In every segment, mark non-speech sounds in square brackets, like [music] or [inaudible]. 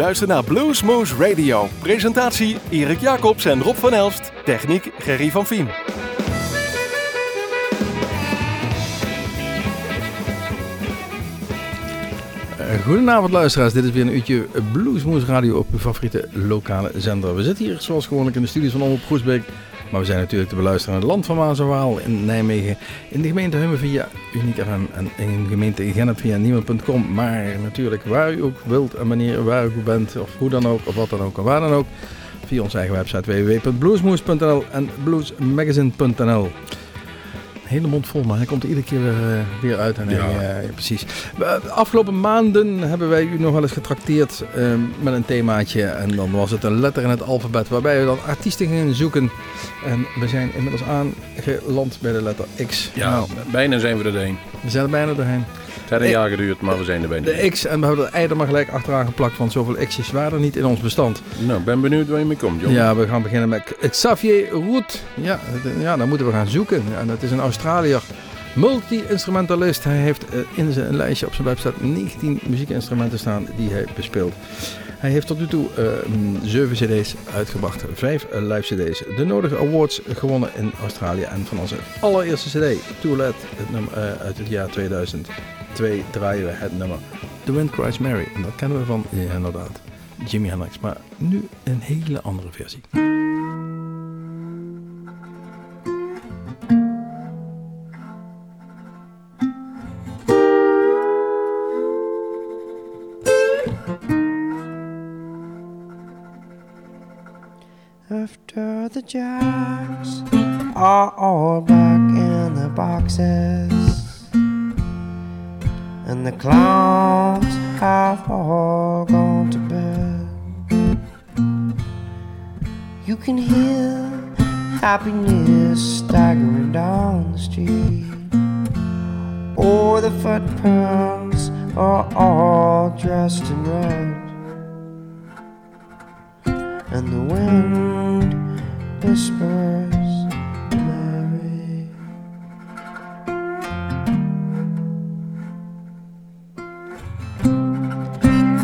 luistert naar Bluesmoose Radio. Presentatie Erik Jacobs en Rob van Elst. Techniek Gerry van Vien. Eh, Goedenavond luisteraars, dit is weer een uurtje Bluesmoose Radio op uw favoriete lokale zender. We zitten hier zoals gewoonlijk in de studios van Omroep Groesbeek. Maar we zijn natuurlijk te beluisteren in het land van Maas en Waal in Nijmegen. In de gemeente Hummen via Uniek FM en in de gemeente Gennep via niemand.com. Maar natuurlijk waar u ook wilt en wanneer waar u bent of hoe dan ook of wat dan ook en waar dan ook. Via onze eigen website www.bluesmoose.nl en bluesmagazine.nl hele mond vol, maar hij komt er iedere keer weer, uh, weer uit. En Ja. hij, uh, precies. De afgelopen maanden hebben wij u nog wel eens getrakteerd uh, met een themaatje. En dan was het een letter in het alfabet waarbij we dan artiesten gingen zoeken. En we zijn inmiddels aangeland bij de letter X. Ja, Nou, bijna zijn we er doorheen. we zijn er bijna doorheen. Het heeft een jaar geduurd, maar we zijn er bijna. De X, en we hebben er eider maar gelijk achteraan geplakt, want zoveel X'jes waren er niet in ons bestand. Nou, ik ben benieuwd waar je mee komt, John. Ja, we gaan beginnen met Xavier Roet. Ja, ja, dan moeten we gaan zoeken. En dat is een Australiër. Multi-instrumentalist. Hij heeft eh, in zijn lijstje op zijn website 19 muziekinstrumenten staan die hij bespeelt. Hij heeft tot nu toe eh, 7 cd's uitgebracht, 5 live cd's. De nodige awards gewonnen in Australië. En van onze allereerste cd, Too het nummer, eh, uit het jaar 2002, draaien we het nummer The Wind Cries Mary. En dat kennen we van, inderdaad, Jimi Hendrix. Maar nu een hele andere versie. The jacks are all back in the boxes, and the clowns have all gone to bed, you can hear happiness staggering down the street. Oh, the footprints are all dressed in red. And the wind whispers Mary.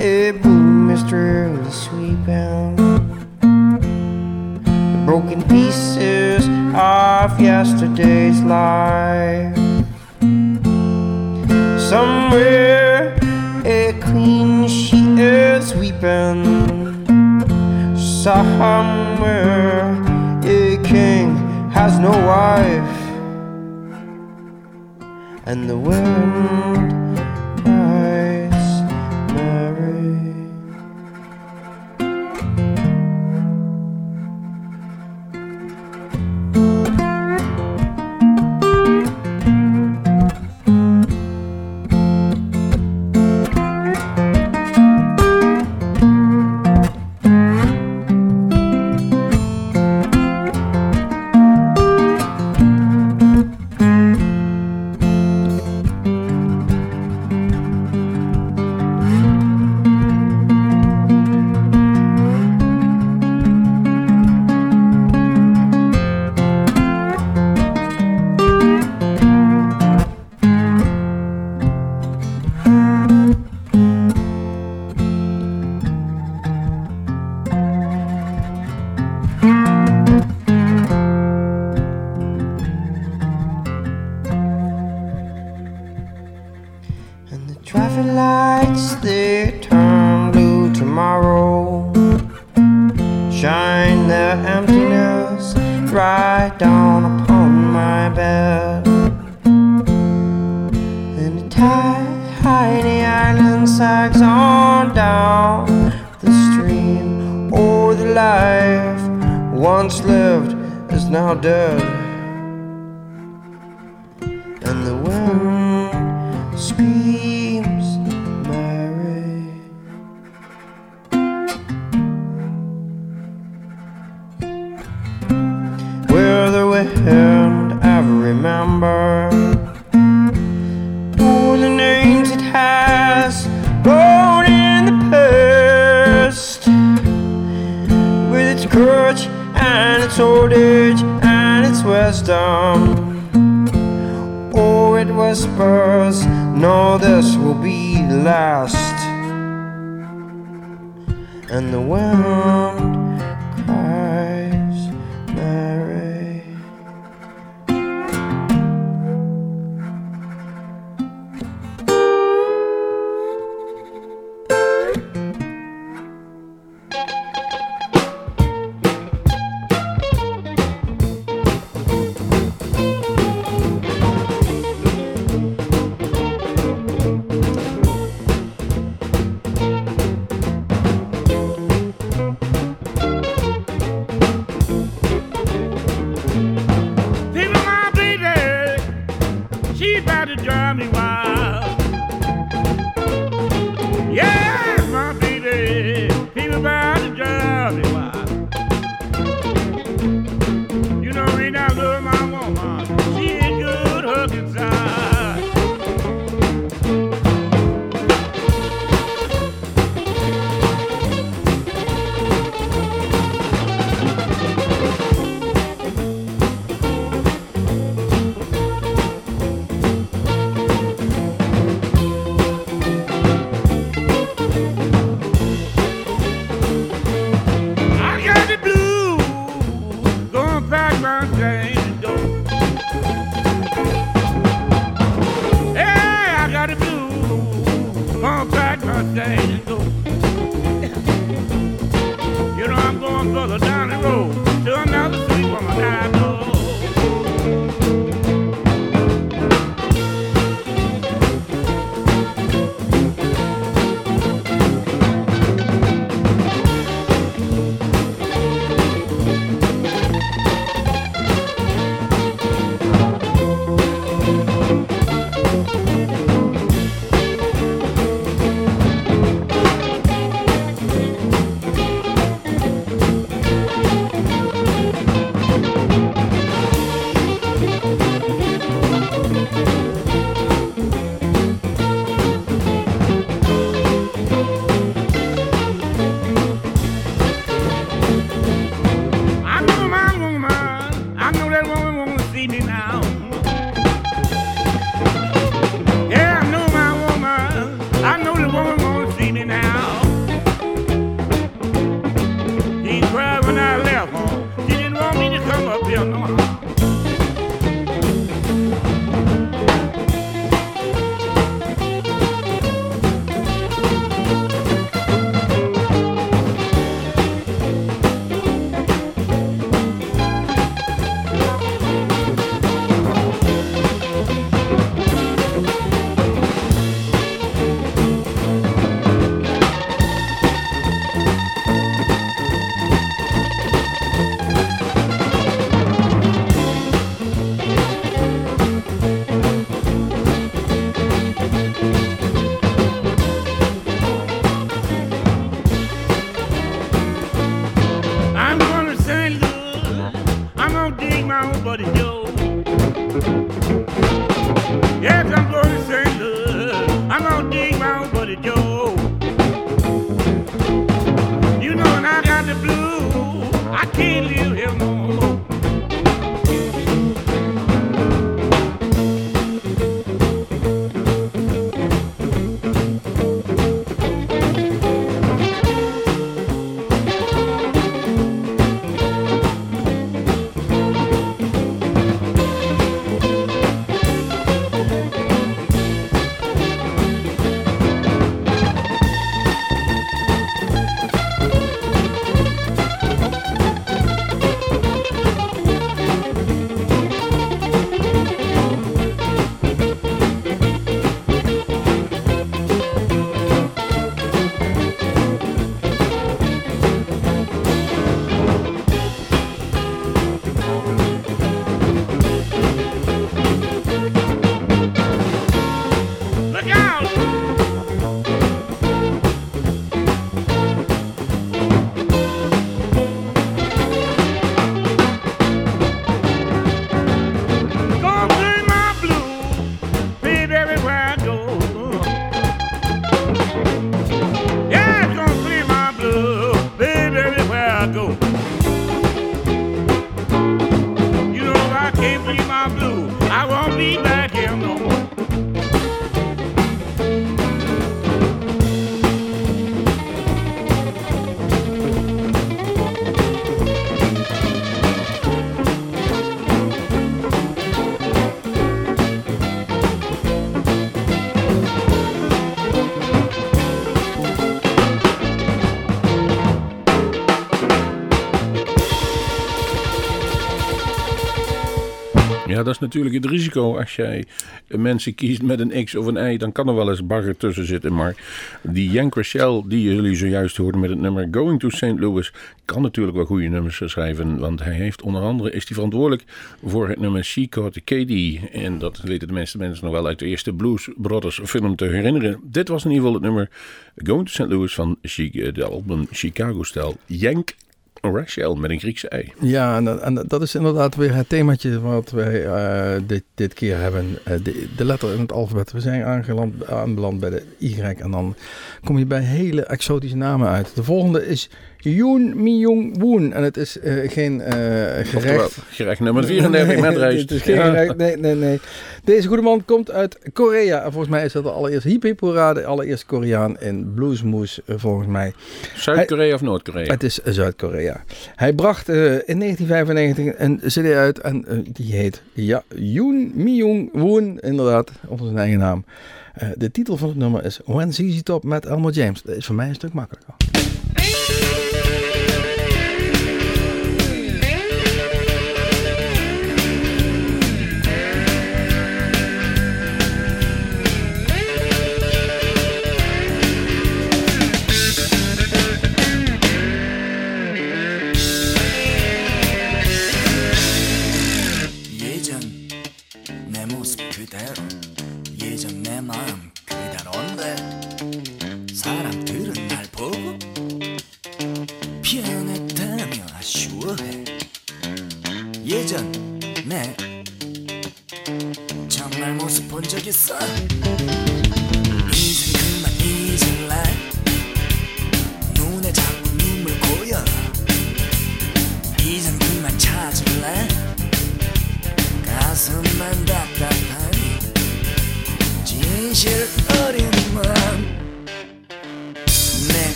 A mystery is sweeping the broken pieces of yesterday's life. And the wind Ja, dat is natuurlijk het risico. Als jij mensen kiest met een X of een Y, dan kan er wel eens bagger tussen zitten. Maar die Yank Rachel, die jullie zojuist hoorden met het nummer Going to St. Louis, kan natuurlijk wel goede nummers schrijven. Want hij heeft onder andere, is hij verantwoordelijk voor het nummer She Caught KD. En dat weten de meeste mensen nog wel uit de eerste Blues Brothers film te herinneren. Dit was in ieder geval het nummer Going to St. Louis van de album Chicago Style. Yank Rachel met een Griekse ei. Ja, en, en dat is inderdaad weer het themaatje wat wij eh, dit, dit keer hebben. Eh, de, de letter in het alfabet. We zijn aangeland, aanbeland bij de Y en dan kom je bij hele exotische namen uit. De volgende is Yoon Myung Woon. En het is eh, geen eh, gerecht. gerecht nummer 34 met rijst. Het is geen gerecht. Nee, nee, nee. Deze goede man komt uit Korea. En volgens mij is dat de allereerste Hip Hip Hoera, de allereerste Koreaan in Bluesmoes, eh, volgens mij. Zuid-Korea of Noord-Korea? Het is Zuid-Korea. Hij bracht in 1995 een cd uit en die heet ja, Yoon Myung Woon, inderdaad, onder zijn eigen naam. De titel van het nummer is When ZZ Top met Elmer James. Dat is voor mij een stuk makkelijker.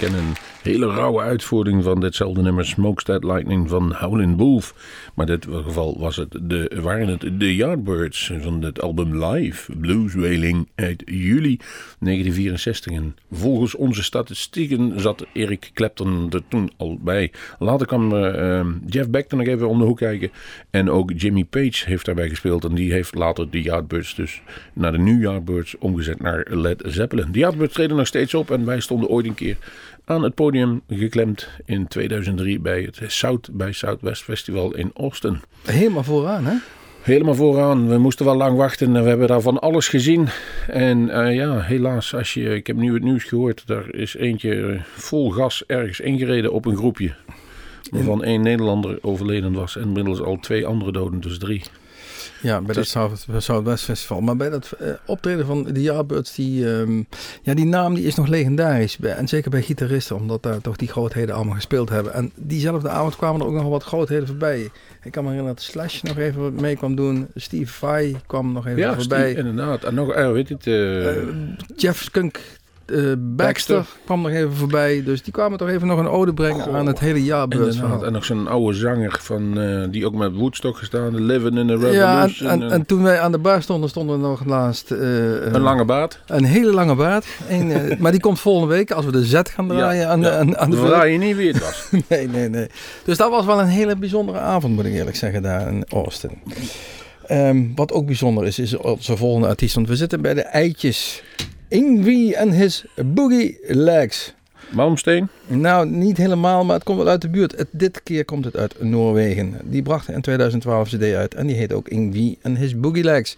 You. Hele rauwe uitvoering van ditzelfde nummer Smokestack Lightning van Howlin' Wolf. Maar in dit geval was het de, waren het de Yardbirds van het album Live Blues Wailing uit juli 1964. En volgens onze statistieken zat Eric Clapton er toen al bij. Later kwam eh, eh, Jeff Beck er nog even om de hoek kijken. En ook Jimmy Page heeft daarbij gespeeld. En die heeft later de Yardbirds dus naar de New Yardbirds omgezet naar Led Zeppelin. De Yardbirds treden nog steeds op en wij stonden ooit een keer aan het podium geklemd in 2003 bij het South by Southwest Festival in Austin. Helemaal vooraan, hè? Helemaal vooraan. We moesten wel lang wachten. en We hebben daar van alles gezien. En eh, ja, helaas, als je, ik heb nu het nieuws gehoord. Er is eentje vol gas ergens ingereden op een groepje. Waarvan één Nederlander overleden was. En inmiddels al twee andere doden, dus drie. Ja, bij dat South- Southwest Festival. Maar bij dat eh, optreden van de Yardbirds, die, ehm, ja, die naam die is nog legendarisch. En zeker bij gitaristen, omdat daar toch die grootheden allemaal gespeeld hebben. En diezelfde avond kwamen er ook nog wat grootheden voorbij. Ik kan me herinneren dat Slash nog even mee kwam doen. Steve Vai kwam nog even Ja, voorbij. Steve, inderdaad. En nog, eh, weet het, Eh, Jeff Skunk eh, Baxter, Baxter. kwam nog even voorbij. Dus die kwamen toch even nog een ode brengen Goh, aan het hele Yardbirds inderdaad. verhaal. En nog zo'n oude zanger van, eh, die ook met Woodstock gestaan. Living in a Ja, en, Revolution. en, en- en toen wij aan de bar stonden, stonden we nog laatst... eh, een lange baard. Een hele lange baard. Eh, [laughs] maar die komt volgende week als we de Z gaan draaien aan, de, ja. aan, aan de Dan raad je niet wie het was. [laughs] Nee, nee, nee. Dus dat was wel een hele bijzondere avond, moet ik eerlijk zeggen, daar in Austin. Ehm, wat ook bijzonder is, is onze volgende artiest. Want we zitten bij de eitjes. Ingwie en his Boogie Legs. Malmsteen. Nou, niet helemaal, maar het komt wel uit de buurt. Het, dit keer komt het uit Noorwegen. Die bracht in 2012 CD uit en die heet ook Ingwie en His Boogie Legs.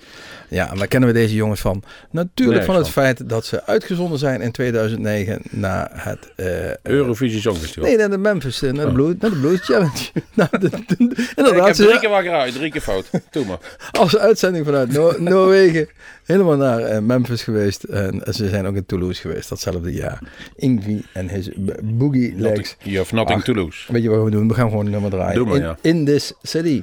Ja, en waar kennen we deze jongens van? Natuurlijk van het van. feit dat ze uitgezonden zijn in 2009 naar het... eh, Eurovisie Songfestival. Nee, naar de Memphis, eh, naar de, Oh. Blues, naar de Blues Challenge. [laughs] nou, de, de- ik inderdaad, heb drie keer waar geraden, drie keer fout. Doe maar. als uitzending vanuit Noor- [laughs] Noorwegen helemaal naar Memphis geweest. En ze zijn ook in Toulouse geweest datzelfde jaar. Ingwie en his boogie legs. You have nothing Ach. to lose. Weet je wat we doen? We gaan gewoon een nummer draaien. Doe maar, in, ja. in this city.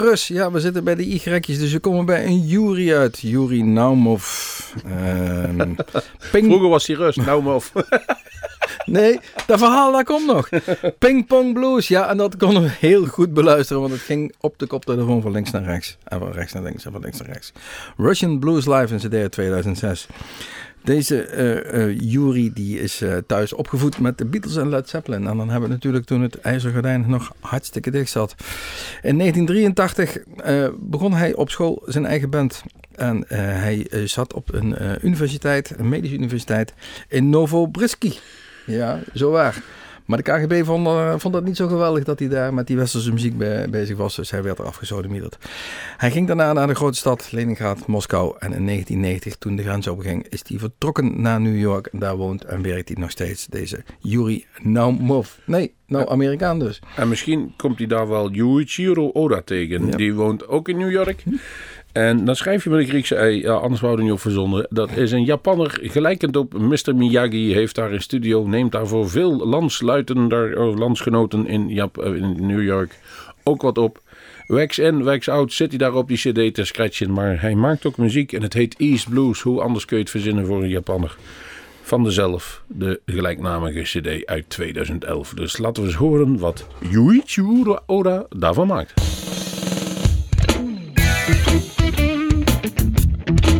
Rus, ja, we zitten bij de Y-'tjes, dus we komen bij een Yuri uit. Yuri Naumov. Ehm [laughs] ping, Vroeger was nou maar of. nee, dat verhaal dat komt nog. [laughs] Ping Pong Blues, ja, en dat konden we heel goed beluisteren, want het ging op de koptelefoon van links naar rechts. En van rechts naar links en van links naar rechts. Russian Blues Live in CD uit 2006. Deze eh Yuri die is eh, thuis opgevoed met de Beatles en Led Zeppelin. En dan hebben we natuurlijk toen het ijzergordijn nog hartstikke dicht zat. In 1983 eh, begon hij op school zijn eigen band. En hij zat op een universiteit, een medische universiteit in Novobriski. Ja, zo waar. Maar de KGB vond, eh, vond dat niet zo geweldig dat hij daar met die westerse muziek be- bezig was. Dus hij werd er afgesodemieterd. Hij ging daarna naar de grote stad Leningrad, Moskou. En in 1990, toen de grens openging, is hij vertrokken naar New York. En daar woont en werkt hij nog steeds, deze Yuri Naumov. Nee, nou Amerikaan dus. En misschien komt hij daar wel Yuichiro Oda tegen. Ja. Die woont ook in New York. En dan schrijf je met een Griekse ei, ja, anders wou je niet op verzonnen. Dat is een Japanner, gelijkend op Mr. Miyagi, heeft daar een studio, neemt daarvoor veel landsluiten, daar, of landsgenoten in, Jap, eh, in New York ook wat op. Wax in, wax out, zit hij daar op die cd te scratchen. Maar hij maakt ook muziek en het heet East Blues. Hoe anders kun je het verzinnen voor een Japanner? Van dezelf, de gelijknamige cd uit 2011. Dus laten we eens horen wat Yuichiro Oda daarvan maakt. thank you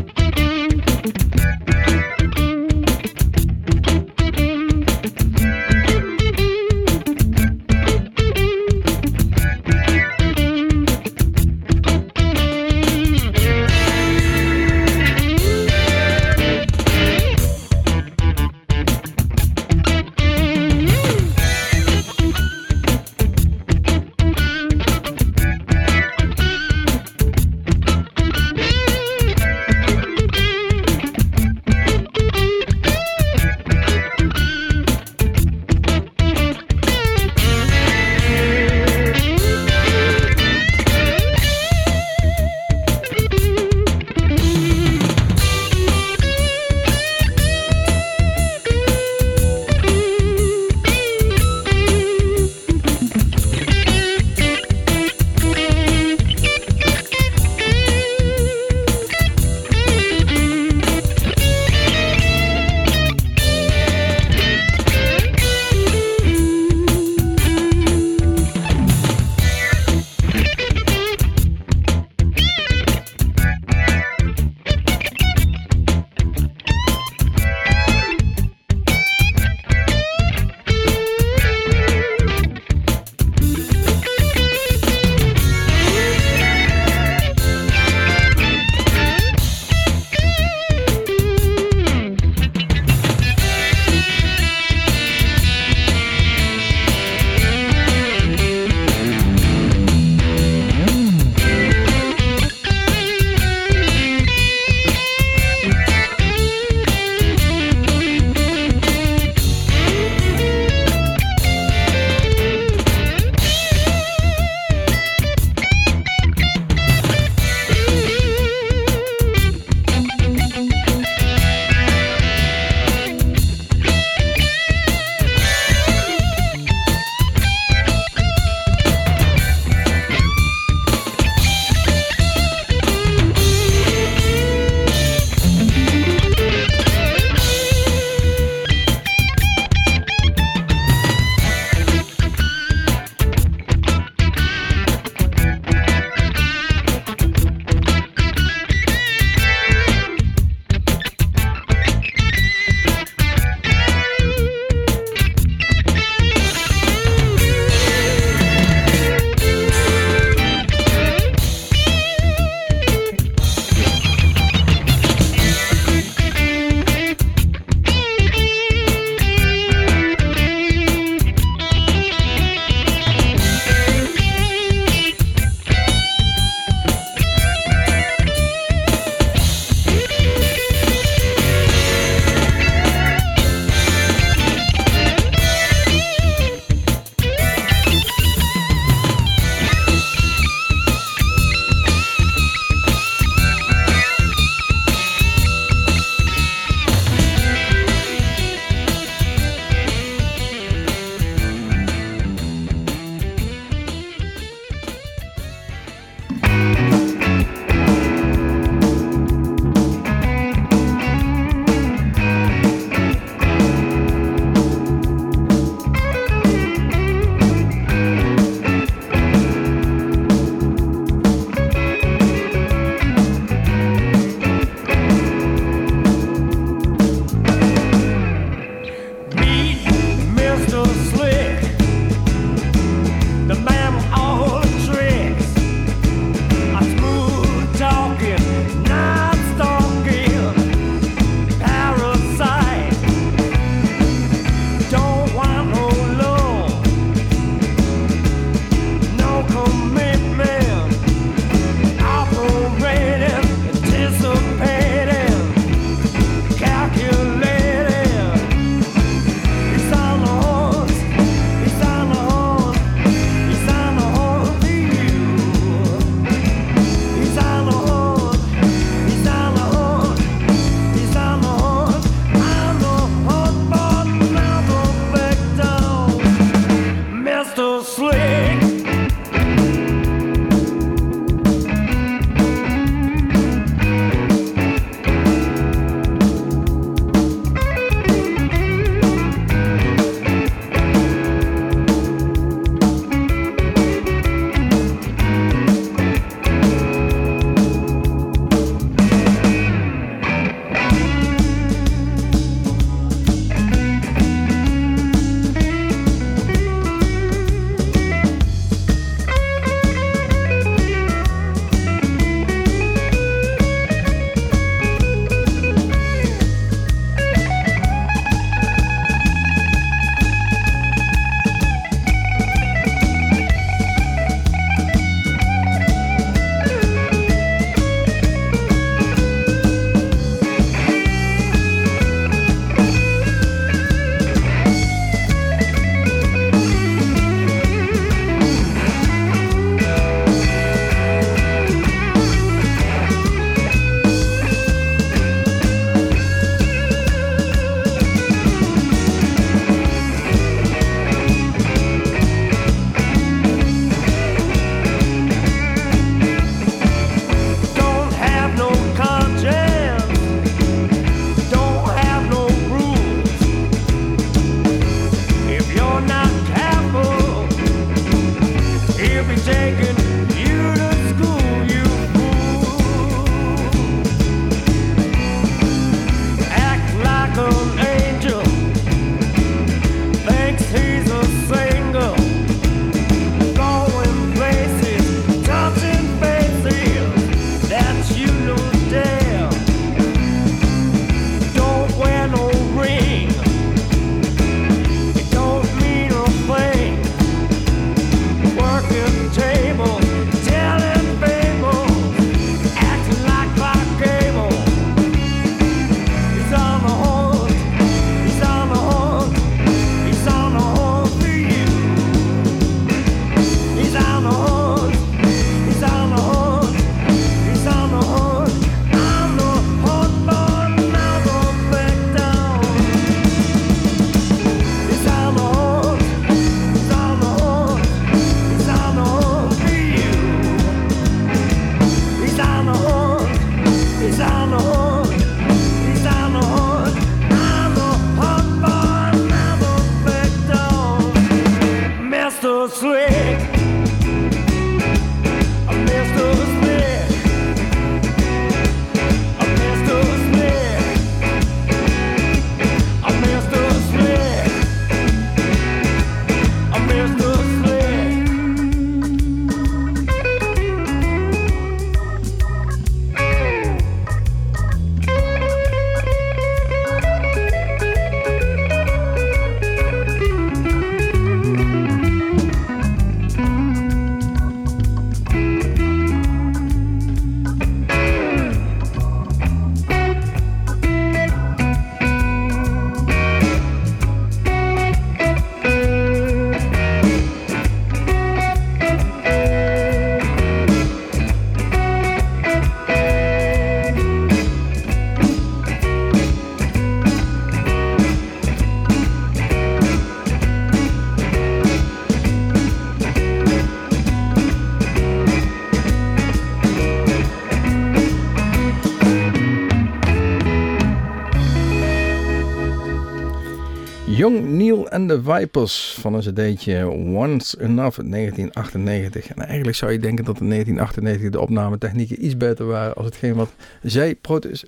and the Vipers van een cd'tje Once Enough uit 1998. En eigenlijk zou je denken dat in 1998 de opnametechnieken iets beter waren als hetgeen wat zij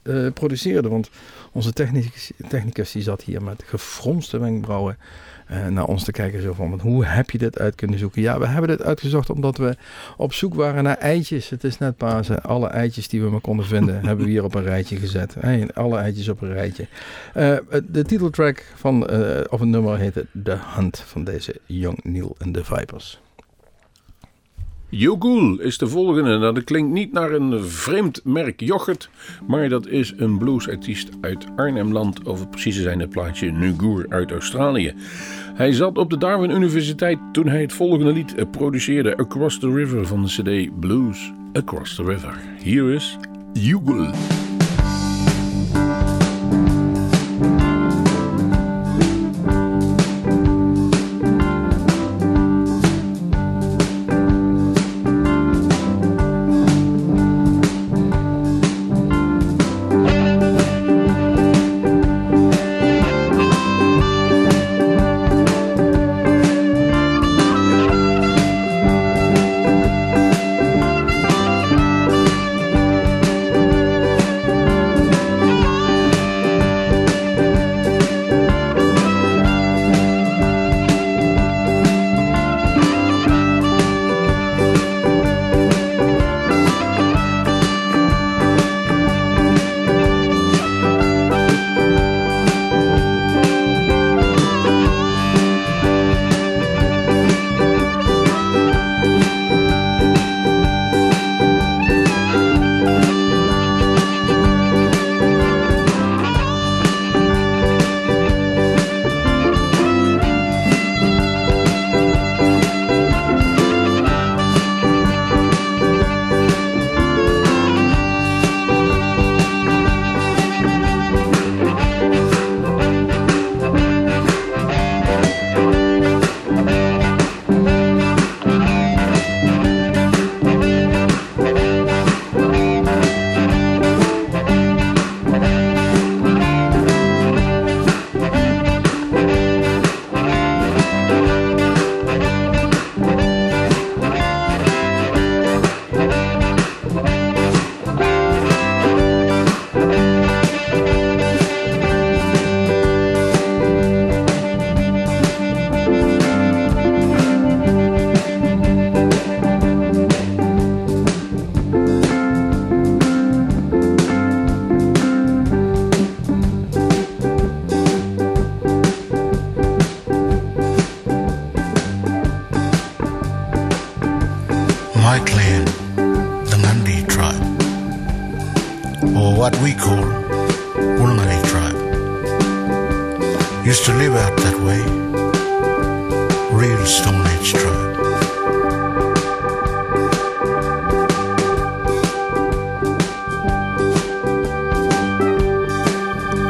eh, produceerden. Want onze technicus, technicus die zat hier met gefronste wenkbrauwen eh, naar ons te kijken. Zo van, want hoe heb je dit uit kunnen zoeken? Ja, we hebben dit uitgezocht omdat we op zoek waren naar eitjes. Het is net Pasen. Alle eitjes die we maar konden vinden [laughs] hebben we hier op een rijtje gezet. Hey, alle eitjes op een rijtje. Eh, de titeltrack van, eh, of een nummer heette The Hunt van deze Young Neil and the Vipers. Yogul is de volgende. Nou, dat klinkt niet naar een vreemd merk yoghurt, maar dat is een bluesartiest uit Arnhemland, of precies zijn het plaatje Nugur uit Australië. Hij zat op de Darwin Universiteit toen hij het volgende lied produceerde, Across the River van de CD Blues Across the River. Hier is Yogul. My clan, the Nandi tribe, or what we call Wulnari tribe, used to live out that way. Real Stone Age tribe.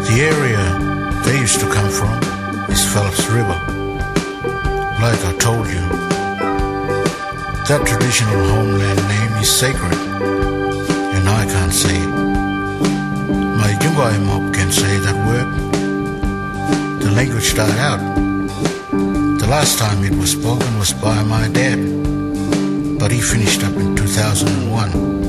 The area they used to come from is Phelps River. Like I told you, that traditional homeland name is sacred, and I can't say it. My Yungai mob can say that word. The language died out. The last time it was spoken was by my dad, but he finished up in 2001.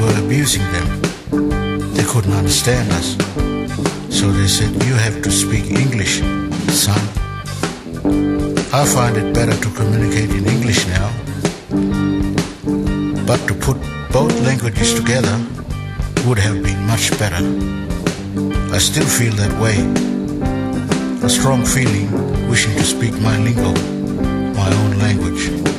Were abusing them. They couldn't understand us. So they said, You have to speak English, son. I find it better to communicate in English now. But to put both languages together would have been much better. I still feel that way. A strong feeling wishing to speak my lingo, my own language.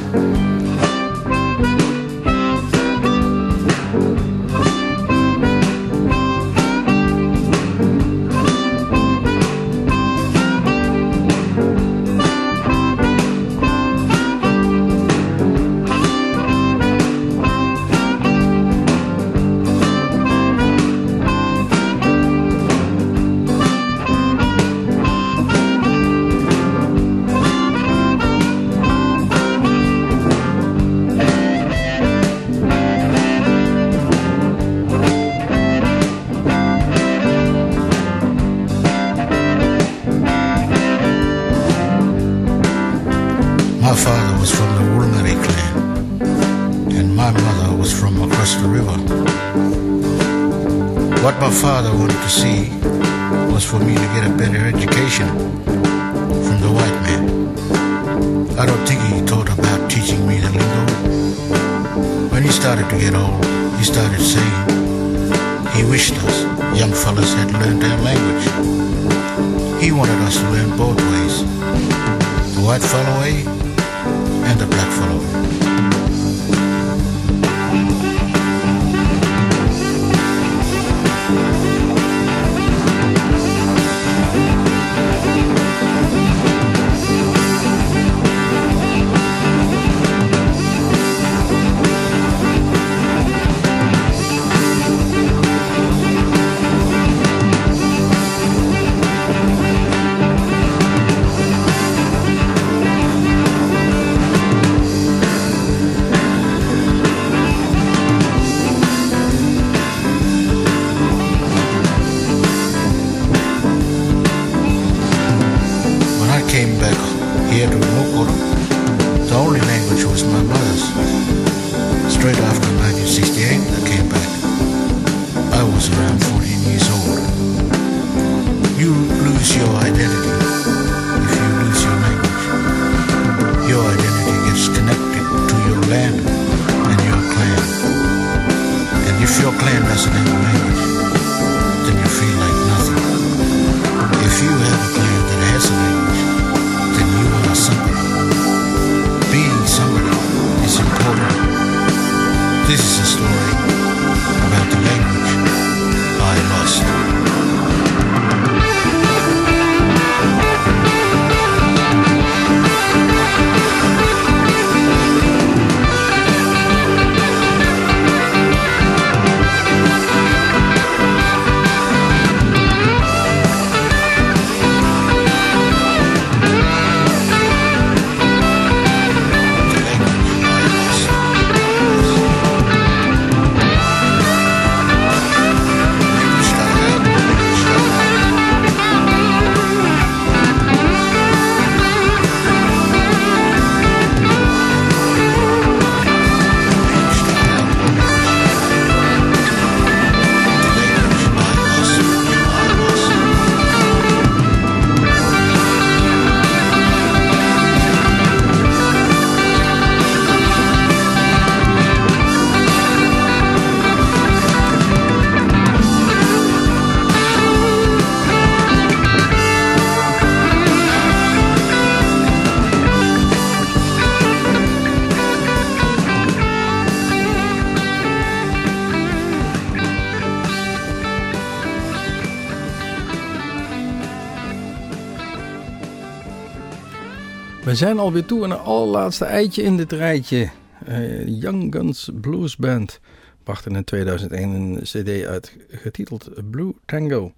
We zijn alweer toe aan het allerlaatste eitje in dit rijtje. Eh, Young Guns Blues Band bracht in 2001 een cd uit getiteld Blue Tango.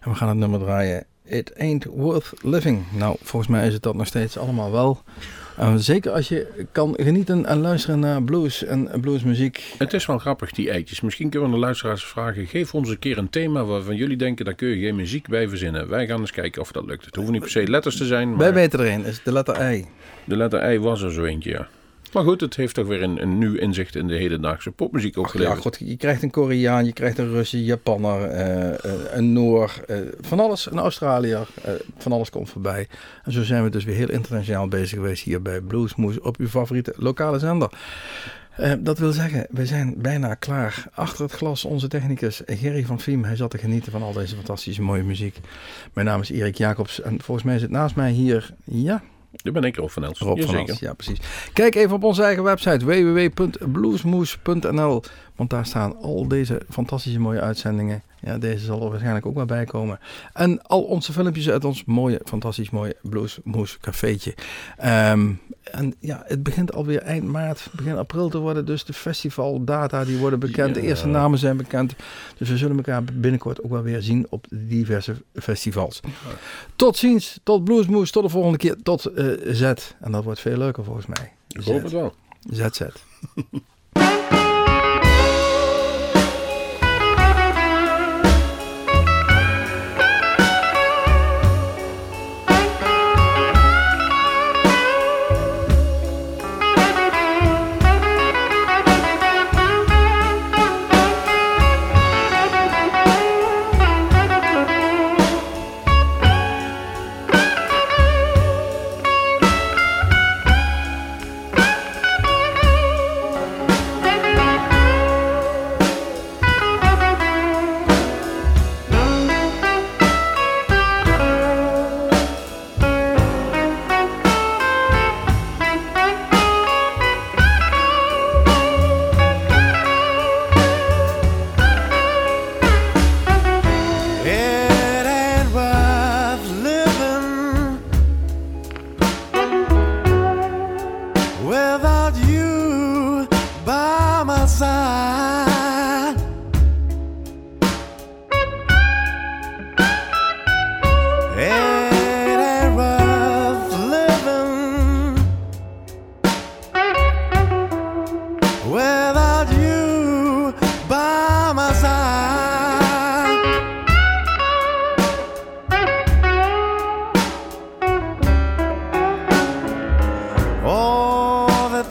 En we gaan het nummer draaien It Ain't Worth Living. Nou, volgens mij is het dat nog steeds allemaal wel. Eh, zeker als je kan genieten en luisteren naar blues en bluesmuziek. Het is wel grappig, die eitjes. Misschien kunnen we de luisteraars vragen. Geef ons een keer een thema waarvan jullie denken, daar kun je geen muziek bij verzinnen. Wij gaan eens kijken of dat lukt. Het hoeven niet per se letters te zijn, Wij maar weten er een, is de letter I. de letter I was er zo eentje, ja. Maar goed, het heeft toch weer een, een nieuw inzicht in de hedendaagse popmuziek Ja, opgeleverd. goed, je krijgt een Koreaan, je krijgt een Russen, Japanner, eh, eh, een Noor, eh, van alles, een Australiër, van alles komt voorbij. En zo zijn we dus weer heel internationaal bezig geweest hier bij Bluesmoes op uw favoriete lokale zender. Dat wil zeggen, we zijn bijna klaar. Achter het glas onze technicus Gerry van Viem. Hij zat te genieten van al deze fantastische mooie muziek. Mijn naam is Erik Jacobs en volgens mij zit naast mij hier, ja, Daar ben ik Rob van Els. Rob van ja precies. Kijk even op onze eigen website www.bluesmoes.nl Want daar staan al deze fantastische mooie uitzendingen. Ja, deze zal er waarschijnlijk ook wel bij komen. En al onze filmpjes uit ons mooie, fantastisch mooie Bluesmoes cafeetje. Ehm, en ja, het begint alweer eind maart, begin april te worden. Dus de festivaldata die worden bekend. De eerste namen zijn bekend. Dus we zullen elkaar binnenkort ook wel weer zien op diverse festivals. Tot ziens, tot Bluesmoes, tot de volgende keer, tot eh, Z. En dat wordt veel leuker volgens mij. Ik hoop het wel. ZZ.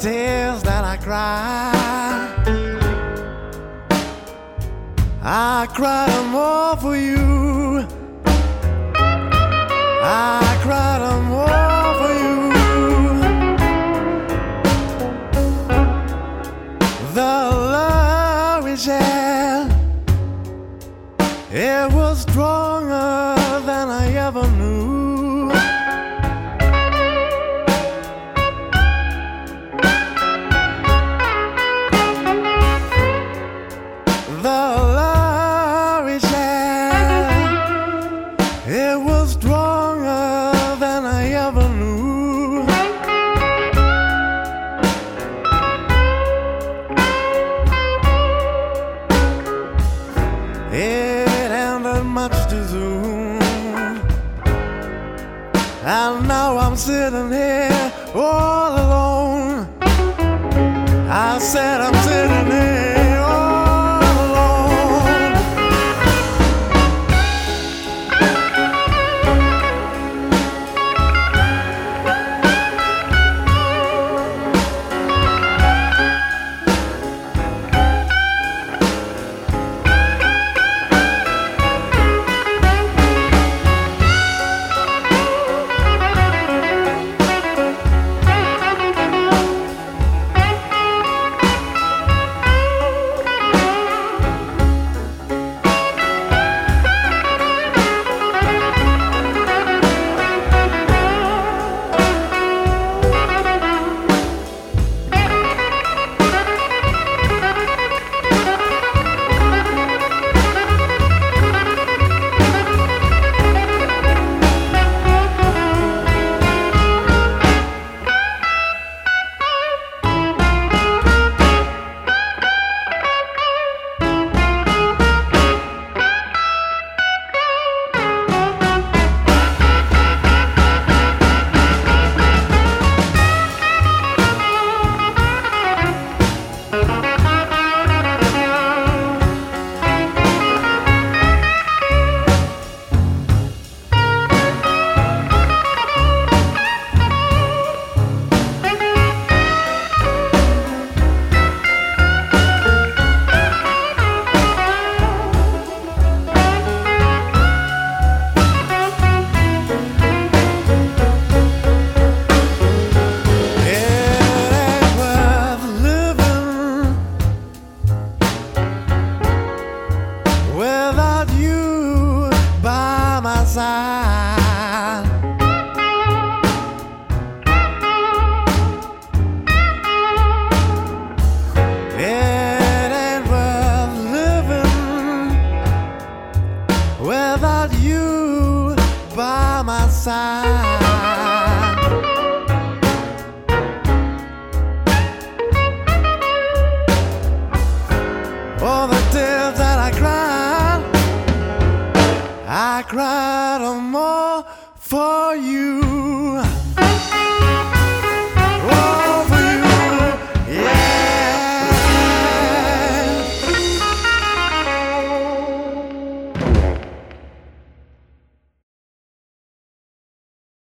Tears that I cry. I them all for you.